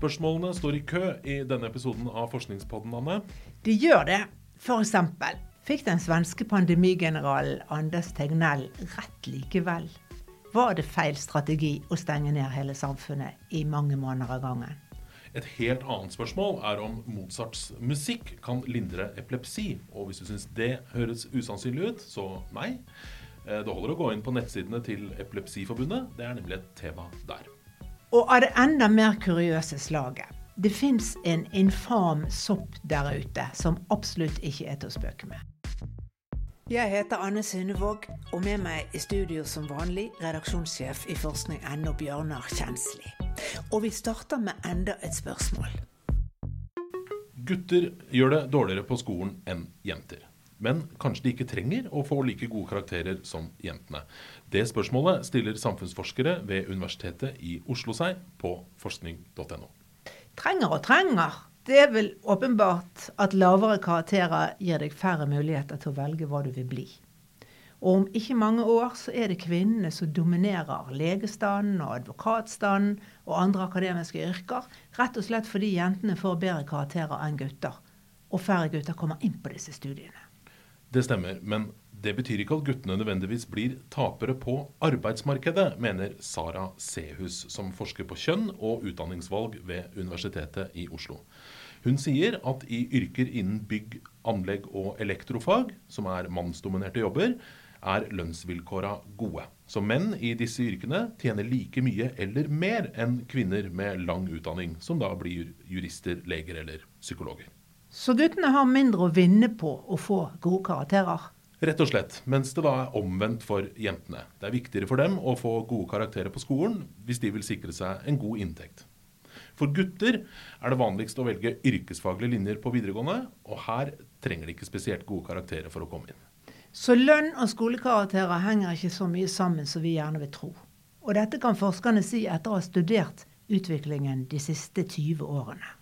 Spørsmålene står i kø i denne episoden av Forskningspodden, Anne. De gjør det. Eksempel fikk den svenske pandemigeneralen Anders Tegnell rett likevel? Var det feil strategi å stenge ned hele samfunnet i mange måneder av gangen? Et helt annet spørsmål er om Mozarts musikk kan lindre epilepsi. Og hvis du syns det høres usannsynlig ut, så nei. Eh, det holder å gå inn på nettsidene til Epilepsiforbundet. Det er nemlig et tema der. Og av det enda mer kuriøse slaget. Det fins en infam sopp der ute som absolutt ikke er til å spøke med. Jeg heter Anne Synnevåg, og med meg i studio som vanlig redaksjonssjef i forskning.no Bjørnar Kjensli. Og vi starter med enda et spørsmål. Gutter gjør det dårligere på skolen enn jenter. Men kanskje de ikke trenger å få like gode karakterer som jentene. Det spørsmålet stiller samfunnsforskere ved Universitetet i Oslo seg på forskning.no. Trenger og trenger. Det er vel åpenbart at lavere karakterer gir deg færre muligheter til å velge hva du vil bli. Og om ikke mange år så er det kvinnene som dominerer legestanden og advokatstanden og andre akademiske yrker, rett og slett fordi jentene får bedre karakterer enn gutter. Og færre gutter kommer inn på disse studiene. Det stemmer, men det betyr ikke at guttene nødvendigvis blir tapere på arbeidsmarkedet, mener Sara Sehus, som forsker på kjønn og utdanningsvalg ved Universitetet i Oslo. Hun sier at i yrker innen bygg, anlegg og elektrofag, som er mannsdominerte jobber, er lønnsvilkåra gode. Så menn i disse yrkene tjener like mye eller mer enn kvinner med lang utdanning, som da blir jurister, leger eller psykologer. Så guttene har mindre å vinne på å få gode karakterer? Rett og slett, mens det da er omvendt for jentene. Det er viktigere for dem å få gode karakterer på skolen hvis de vil sikre seg en god inntekt. For gutter er det vanligst å velge yrkesfaglige linjer på videregående, og her trenger de ikke spesielt gode karakterer for å komme inn. Så lønn og skolekarakterer henger ikke så mye sammen som vi gjerne vil tro. Og dette kan forskerne si etter å ha studert utviklingen de siste 20 årene.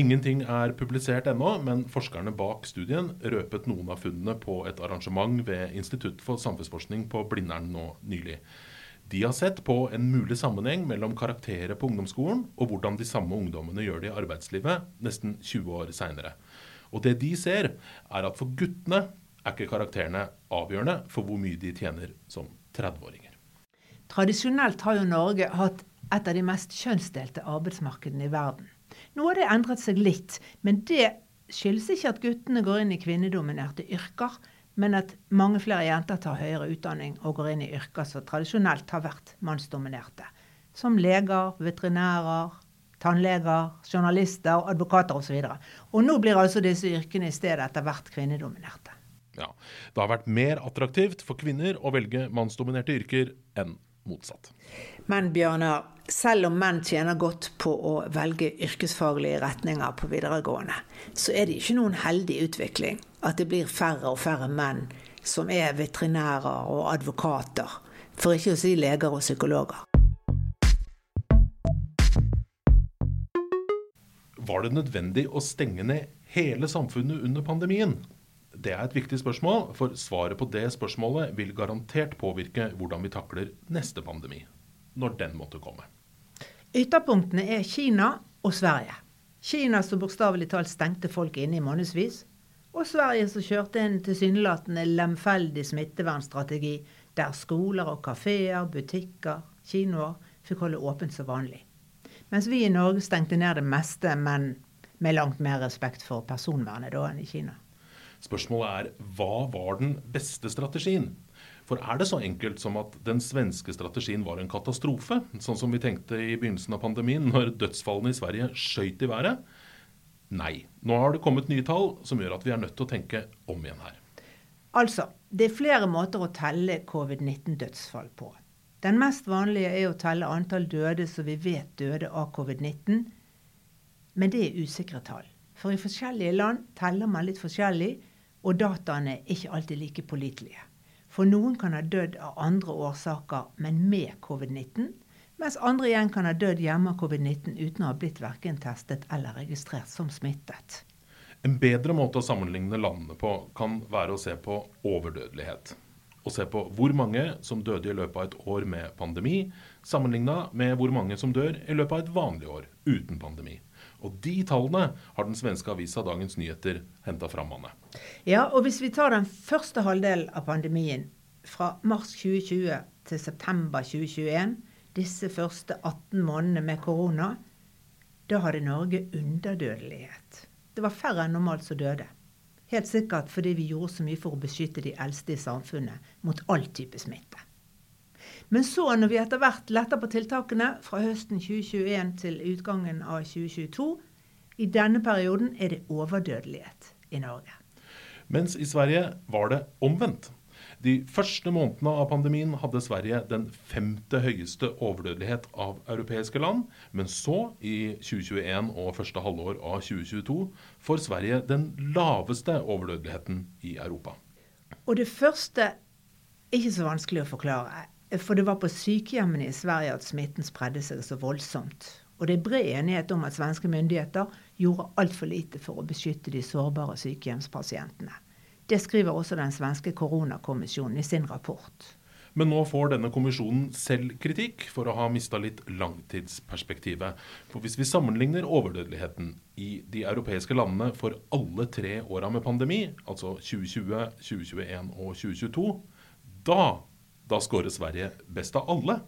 Ingenting er publisert ennå, men forskerne bak studien røpet noen av funnene på et arrangement ved Institutt for samfunnsforskning på Blindern nå nylig. De har sett på en mulig sammenheng mellom karakterer på ungdomsskolen og hvordan de samme ungdommene gjør det i arbeidslivet nesten 20 år seinere. Og det de ser, er at for guttene er ikke karakterene avgjørende for hvor mye de tjener som 30-åringer. Tradisjonelt har jo Norge hatt et av de mest kjønnsdelte arbeidsmarkedene i verden. Nå har det endret seg litt, men det skyldes ikke at guttene går inn i kvinnedominerte yrker, men at mange flere jenter tar høyere utdanning og går inn i yrker som tradisjonelt har vært mannsdominerte. Som leger, veterinærer, tannleger, journalister, advokater osv. Og, så og nå blir altså disse yrkene i stedet etter hvert kvinnedominerte. Ja, Det har vært mer attraktivt for kvinner å velge mannsdominerte yrker enn motsatt. Men Bjørnar, selv om menn tjener godt på å velge yrkesfaglige retninger på videregående, så er det ikke noen heldig utvikling at det blir færre og færre menn som er veterinærer og advokater, for ikke å si leger og psykologer. Var det nødvendig å stenge ned hele samfunnet under pandemien? Det er et viktig spørsmål, for svaret på det spørsmålet vil garantert påvirke hvordan vi takler neste pandemi, når den måtte komme. Ytterpunktene er Kina og Sverige. Kina som bokstavelig talt stengte folk inne i månedsvis. Og Sverige som kjørte en tilsynelatende lemfeldig smittevernstrategi der skoler og kafeer, butikker, kinoer fikk holde åpent som vanlig. Mens vi i Norge stengte ned det meste, men med langt mer respekt for personvernet da enn i Kina. Spørsmålet er hva var den beste strategien? For er det så enkelt som at den svenske strategien var en katastrofe, sånn som vi tenkte i begynnelsen av pandemien, når dødsfallene i Sverige skøyt i været? Nei. Nå har det kommet nye tall som gjør at vi er nødt til å tenke om igjen her. Altså, det er flere måter å telle covid-19-dødsfall på. Den mest vanlige er å telle antall døde som vi vet døde av covid-19, men det er usikre tall. For i forskjellige land teller man litt forskjellig, og dataene er ikke alltid like pålitelige. For noen kan ha dødd av andre årsaker, men med covid-19. Mens andre igjen kan ha dødd hjemme av covid-19 uten å ha blitt verken testet eller registrert som smittet. En bedre måte å sammenligne landene på kan være å se på overdødelighet. og se på hvor mange som døde i løpet av et år med pandemi, sammenligna med hvor mange som dør i løpet av et vanlig år uten pandemi. Og de tallene har den svenske avisa Dagens Nyheter henta fram, Anne. Ja, og hvis vi tar den første halvdelen av pandemien, fra mars 2020 til september 2021, disse første 18 månedene med korona, da hadde Norge underdødelighet. Det var færre enn normalt som døde. Helt sikkert fordi vi gjorde så mye for å beskytte de eldste i samfunnet mot all type smitte. Men så, når vi etter hvert letter på tiltakene fra høsten 2021 til utgangen av 2022, i denne perioden er det overdødelighet i Norge. Mens i Sverige var det omvendt. De første månedene av pandemien hadde Sverige den femte høyeste overdødelighet av europeiske land. Men så, i 2021 og første halvår av 2022, får Sverige den laveste overdødeligheten i Europa. Og det første ikke så vanskelig å forklare. For det var på sykehjemmene i Sverige at smitten spredde seg så voldsomt. Og det er bred enighet om at svenske myndigheter gjorde altfor lite for å beskytte de sårbare sykehjemspasientene. Det skriver også den svenske koronakommisjonen i sin rapport. Men nå får denne kommisjonen selv kritikk for å ha mista litt langtidsperspektivet. For hvis vi sammenligner overdødeligheten i de europeiske landene for alle tre åra med pandemi, altså 2020, 2021 og 2022, da, da skårer Sverige best av alle.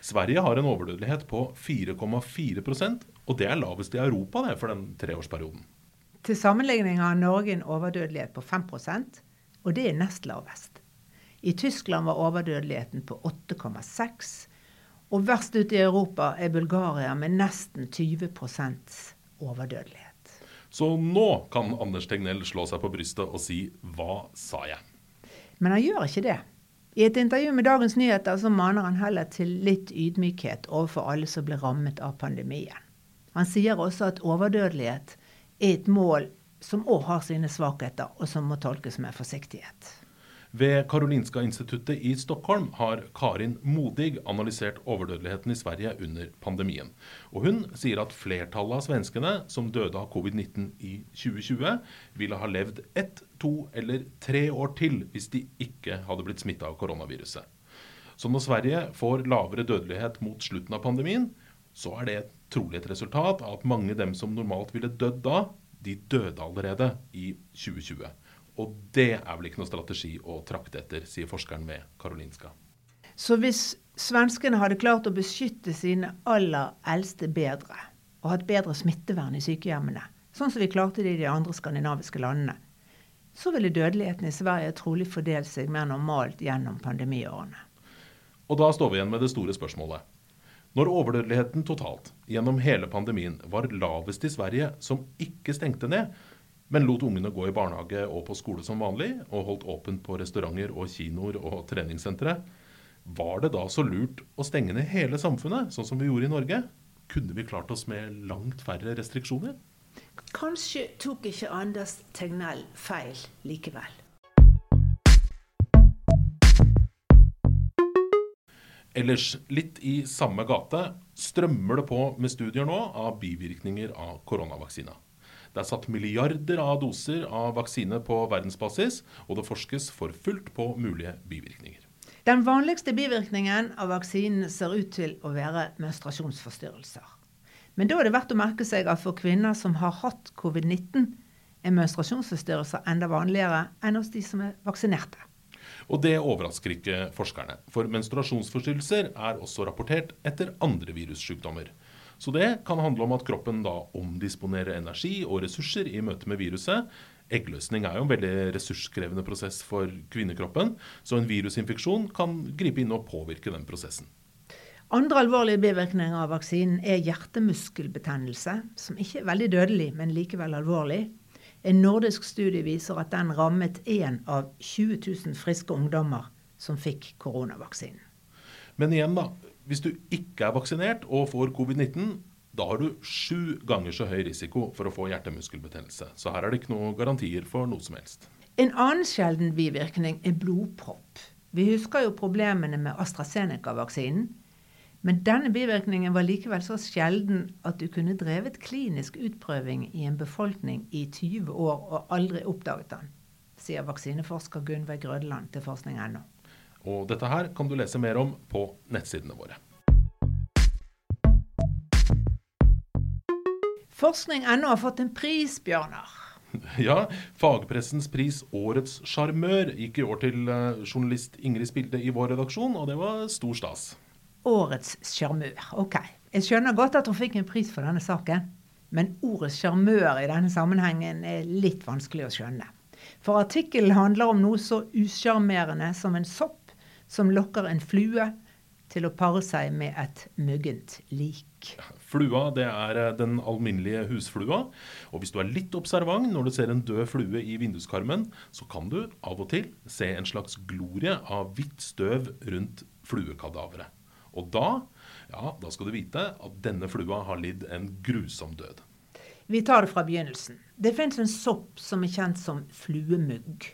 Sverige har en overdødelighet på 4,4% og det er lavest i Europa det, for den treårsperioden. Til sammenligning har Norge en overdødelighet på 5% og det er nest lavest. I Tyskland var overdødeligheten på 8,6 og verst ute i Europa er Bulgaria med nesten 20% overdødelighet. Så nå kan Anders Tegnell slå seg på brystet og si 'hva sa jeg'? Men han gjør ikke det. I et intervju med Dagens Nyheter så maner han heller til litt ydmykhet overfor alle som ble rammet av pandemien. Han sier også at overdødelighet er et mål som òg har sine svakheter, og som må tolkes med forsiktighet. Ved Karolinska instituttet i Stockholm har Karin Modig analysert overdødeligheten i Sverige under pandemien. Og hun sier at flertallet av svenskene som døde av covid-19 i 2020, ville ha levd ett, to eller tre år til hvis de ikke hadde blitt smitta av koronaviruset. Så når Sverige får lavere dødelighet mot slutten av pandemien, så er det trolig et resultat av at mange dem som normalt ville dødd da, de døde allerede i 2020. Og det er vel ikke noe strategi å trakte etter, sier forskeren ved Karolinska. Så hvis svenskene hadde klart å beskytte sine aller eldste bedre, og hatt bedre smittevern i sykehjemmene, sånn som vi klarte det i de andre skandinaviske landene, så ville dødeligheten i Sverige trolig fordelt seg mer normalt gjennom pandemiårene. Og da står vi igjen med det store spørsmålet. Når overdødeligheten totalt gjennom hele pandemien var lavest i Sverige, som ikke stengte ned, men lot ungene gå i barnehage og på skole som vanlig, og holdt åpent på restauranter og kinoer og treningssentre, var det da så lurt å stenge ned hele samfunnet, sånn som vi gjorde i Norge? Kunne vi klart oss med langt færre restriksjoner? Kanskje tok ikke Anders Tegnell feil likevel. Ellers, litt i samme gate, strømmer det på med studier nå av bivirkninger av koronavaksina. Det er satt milliarder av doser av vaksine på verdensbasis, og det forskes for fullt på mulige bivirkninger. Den vanligste bivirkningen av vaksinen ser ut til å være menstruasjonsforstyrrelser. Men da er det verdt å merke seg at for kvinner som har hatt covid-19, er menstruasjonsforstyrrelser enda vanligere enn hos de som er vaksinerte. Og det overrasker ikke forskerne, for menstruasjonsforstyrrelser er også rapportert etter andre virussykdommer. Så det kan handle om at kroppen da omdisponerer energi og ressurser i møte med viruset. Eggløsning er jo en veldig ressurskrevende prosess for kvinnekroppen, så en virusinfeksjon kan gripe inn og påvirke den prosessen. Andre alvorlige bivirkninger av vaksinen er hjertemuskelbetennelse, som ikke er veldig dødelig, men likevel alvorlig. En nordisk studie viser at den rammet én av 20 000 friske ungdommer som fikk koronavaksinen. Men igjen, da. Hvis du ikke er vaksinert og får covid-19, da har du sju ganger så høy risiko for å få hjertemuskelbetennelse. Så her er det ikke noen garantier for noe som helst. En annen sjelden bivirkning er blodpropp. Vi husker jo problemene med AstraZeneca-vaksinen. Men denne bivirkningen var likevel så sjelden at du kunne drevet klinisk utprøving i en befolkning i 20 år og aldri oppdaget den, sier vaksineforsker Gunveig Grødeland til forskning.no. Og dette her kan du lese mer om på nettsidene våre. Forskning.no har fått en pris, Bjørnar. Ja, fagpressens pris Årets sjarmør gikk i år til eh, journalist Ingrid Spilde i vår redaksjon, og det var stor stas. Årets sjarmør. Ok. Jeg skjønner godt at hun fikk en pris for denne saken. Men ordet sjarmør i denne sammenhengen er litt vanskelig å skjønne. For artikkelen handler om noe så usjarmerende som en sopp som lokker en flue til å pare seg med et muggent lik. Flua det er eh, den alminnelige husflua. Og hvis du er litt observant når du ser en død flue i vinduskarmen, så kan du av og til se en slags glorie av hvitt støv rundt fluekadaveret. Og da, ja, da skal du vite at denne flua har lidd en grusom død. Vi tar det fra begynnelsen. Det fins en sopp som er kjent som fluemugg.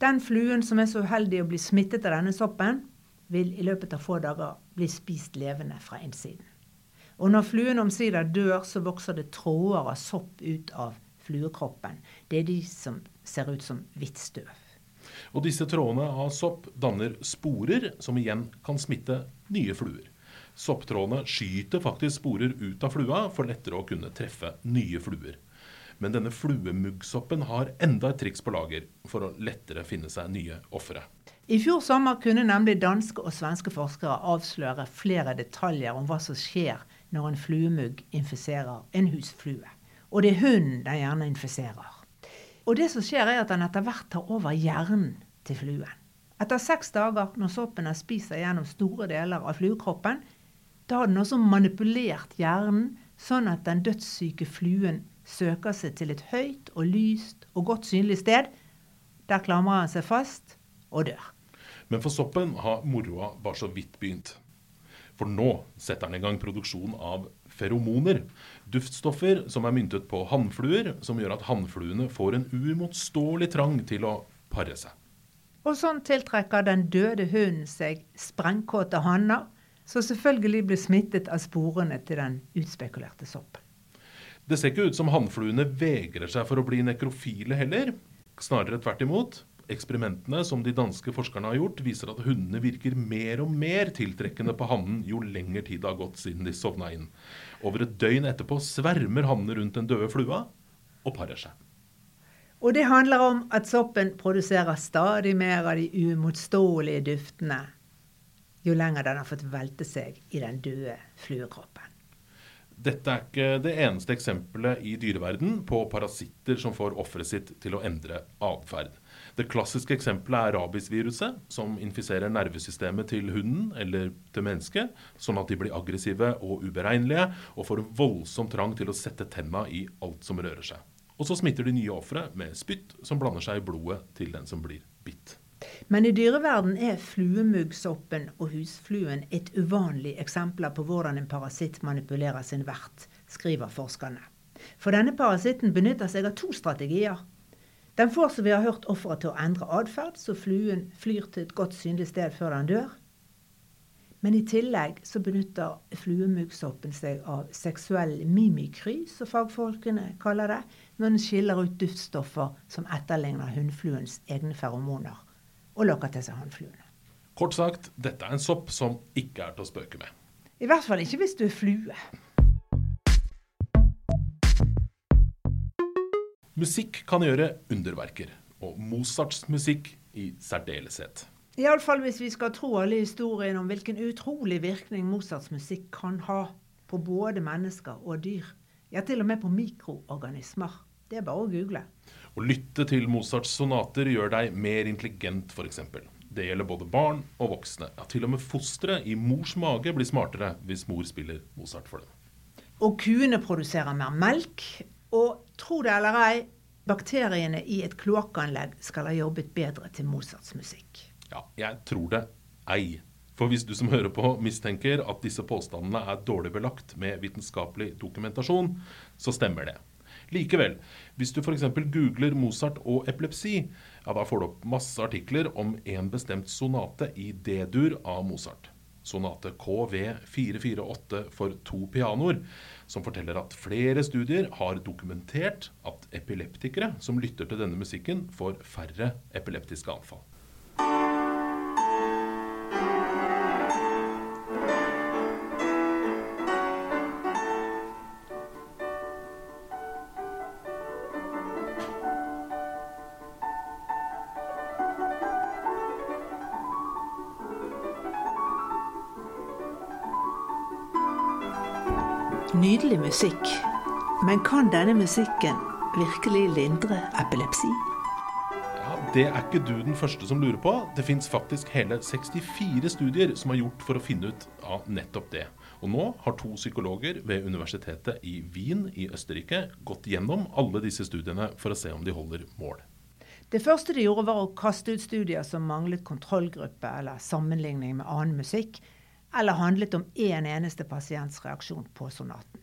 Den fluen som er så uheldig å bli smittet av denne soppen, vil i løpet av få dager bli spist levende fra innsiden. Og når fluen omsider dør, så vokser det tråder av sopp ut av fluekroppen. Det er de som ser ut som hvitt støv. Og disse trådene av sopp danner sporer, som igjen kan smitte nye fluer. Sopptrådene skyter faktisk sporer ut av flua for lettere å kunne treffe nye fluer. Men denne fluemuggsoppen har enda et triks på lager for å lettere finne seg nye ofre. I fjor sommer kunne nemlig danske og svenske forskere avsløre flere detaljer om hva som skjer når en fluemugg infiserer en husflue. Og det er hunden den gjerne infiserer. Og det som skjer, er at den etter hvert tar over hjernen til fluen. Etter seks dager, når soppen har spist seg gjennom store deler av fluekroppen, da har den også manipulert hjernen sånn at den dødssyke fluen søker seg til et høyt og lyst og godt synlig sted. Der klamrer han seg fast og dør. Men for soppen har moroa bare så vidt begynt. For nå setter han i gang produksjon av feromoner. Duftstoffer som er myntet på hannfluer, som gjør at hannfluene får en uimotståelig trang til å pare seg. Og sånn tiltrekker den døde hunden seg sprengkåte hanner, som selvfølgelig blir smittet av sporene til den utspekulerte soppen. Det ser ikke ut som hannfluene vegrer seg for å bli nekrofile heller. Snarere tvert imot. Eksperimentene som de danske forskerne har gjort, viser at hundene virker mer og mer tiltrekkende på hannen jo lenger tid det har gått siden de sovna inn. Over et døgn etterpå svermer hannene rundt den døde flua og parer seg. Og det handler om at soppen produserer stadig mer av de uimotståelige duftene jo lenger den har fått velte seg i den døde fluekroppen. Dette er ikke det eneste eksempelet i dyreverden på parasitter som får offeret sitt til å endre atferd. Det klassiske eksempelet er rabiesviruset, som infiserer nervesystemet til hunden eller til mennesket, sånn at de blir aggressive og uberegnelige og får voldsom trang til å sette tenna i alt som rører seg. Og så smitter de nye ofre med spytt som blander seg i blodet til den som blir bitt. Men i dyreverden er fluemuggsoppen og husfluen et uvanlig eksempel på hvordan en parasitt manipulerer sin vert, skriver forskerne. For denne parasitten benytter seg av to strategier. Den får, som vi har hørt, offeret til å endre atferd, så fluen flyr til et godt synlig sted før den dør. Men i tillegg så benytter fluemuggsoppen seg av seksuell mimikry, som fagfolkene kaller det, når den skiller ut duftstoffer som etterligner hunnfluens egne feromoner og lokker til seg hannfluene. Kort sagt, dette er en sopp som ikke er til å spøke med. I hvert fall ikke hvis du er flue. Musikk kan gjøre underverker, og Mozarts musikk i særdeleshet. Iallfall hvis vi skal tro alle historiene om hvilken utrolig virkning Mozarts musikk kan ha på både mennesker og dyr. Ja, til og med på mikroorganismer. Det er bare å google. Å lytte til Mozarts sonater gjør deg mer intelligent, f.eks. Det gjelder både barn og voksne. Ja, til og med fostre i mors mage blir smartere hvis mor spiller Mozart for dem. Og kuene produserer mer melk. Og tro det eller ei, bakteriene i et kloakkanlegg skal ha jobbet bedre til Mozarts musikk. Ja, jeg tror det ei. For hvis du som hører på mistenker at disse påstandene er dårlig belagt med vitenskapelig dokumentasjon, så stemmer det. Likevel, hvis du f.eks. googler Mozart og epilepsi, ja, da får du opp masse artikler om en bestemt sonate i D-dur av Mozart. Sonate KV448 for to pianoer, som forteller at flere studier har dokumentert at epileptikere som lytter til denne musikken, får færre epileptiske anfall. Nydelig musikk. Men kan denne musikken virkelig lindre epilepsi? Ja, Det er ikke du den første som lurer på. Det fins faktisk hele 64 studier som er gjort for å finne ut av nettopp det. Og nå har to psykologer ved universitetet i Wien i Østerrike gått gjennom alle disse studiene for å se om de holder mål. Det første de gjorde, var å kaste ut studier som manglet kontrollgruppe eller sammenligning med annen musikk, eller handlet om én eneste pasients reaksjon på sonaten.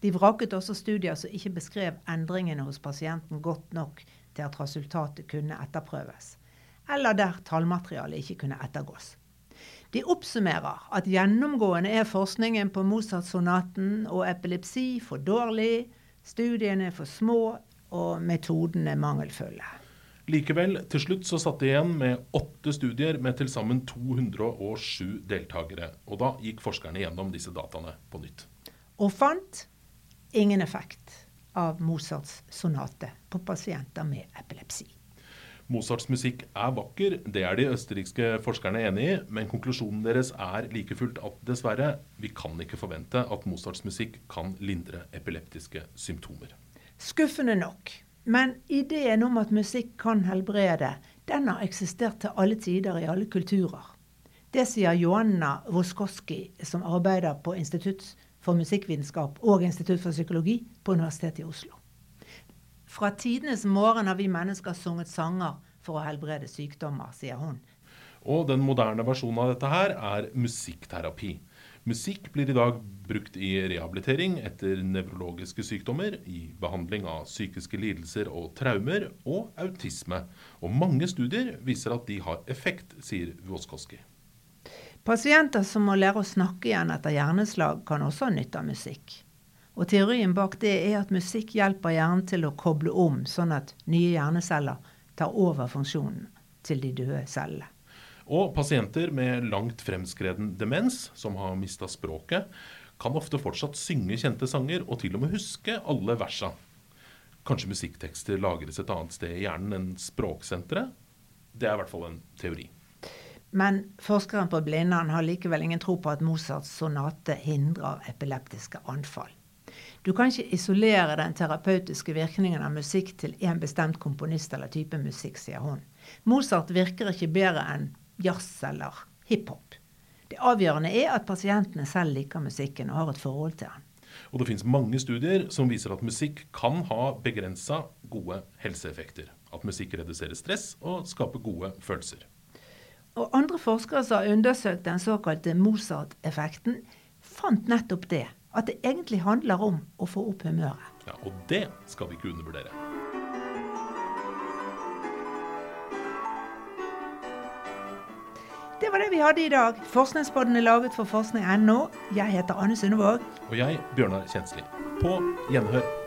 De vraket også studier som ikke beskrev endringene hos pasienten godt nok til at resultatet kunne etterprøves, eller der tallmaterialet ikke kunne ettergås. De oppsummerer at gjennomgående er forskningen på Mozart-sonaten og epilepsi for dårlig, studiene for små og metodene mangelfulle. Likevel, til slutt så satt de igjen med åtte studier med til sammen 207 deltakere. Og da gikk forskerne gjennom disse dataene på nytt. Og fant ingen effekt av Mozarts sonate på pasienter med epilepsi. Mozarts musikk er vakker, det er de østerrikske forskerne enig i, men konklusjonen deres er like fullt at dessverre, vi kan ikke forvente at Mozarts musikk kan lindre epileptiske symptomer. Skuffende nok. Men ideen om at musikk kan helbrede, den har eksistert til alle tider i alle kulturer. Det sier Joanna Woskoski, som arbeider på Institutt for musikkvitenskap og Institutt for psykologi på Universitetet i Oslo. Fra tidenes morgen har vi mennesker sunget sanger for å helbrede sykdommer, sier hun. Og den moderne versjonen av dette her er musikkterapi. Musikk blir i dag brukt i rehabilitering etter nevrologiske sykdommer, i behandling av psykiske lidelser og traumer, og autisme. Og mange studier viser at de har effekt, sier Voskoski. Pasienter som må lære å snakke igjen etter hjerneslag, kan også ha nytte av musikk. Og teorien bak det er at musikk hjelper hjernen til å koble om, sånn at nye hjerneceller tar over funksjonen til de døde cellene. Og pasienter med langt fremskreden demens, som har mista språket, kan ofte fortsatt synge kjente sanger og til og med huske alle versa. Kanskje musikktekster lagres et annet sted i hjernen enn språksenteret? Det er i hvert fall en teori. Men forskeren på Blindern har likevel ingen tro på at Mozarts sonate hindrer epileptiske anfall. Du kan ikke isolere den terapeutiske virkningen av musikk til én bestemt komponist eller type musikk, sier hun. Mozart virker ikke bedre enn jazz eller hiphop. Det avgjørende er at pasientene selv liker musikken og har et forhold til den. Og det finnes mange studier som viser at musikk kan ha begrensa gode helseeffekter. At musikk reduserer stress og skaper gode følelser. Og andre forskere som har undersøkt den såkalte Mozart-effekten, fant nettopp det at det egentlig handler om å få opp humøret. Ja, Og det skal vi ikke undervurdere. Vi hadde i dag. Forskningspodden er laget for forskning.no. Jeg heter Anne Sundevåg. Og jeg, Bjørnar Kjensli. På gjenhør.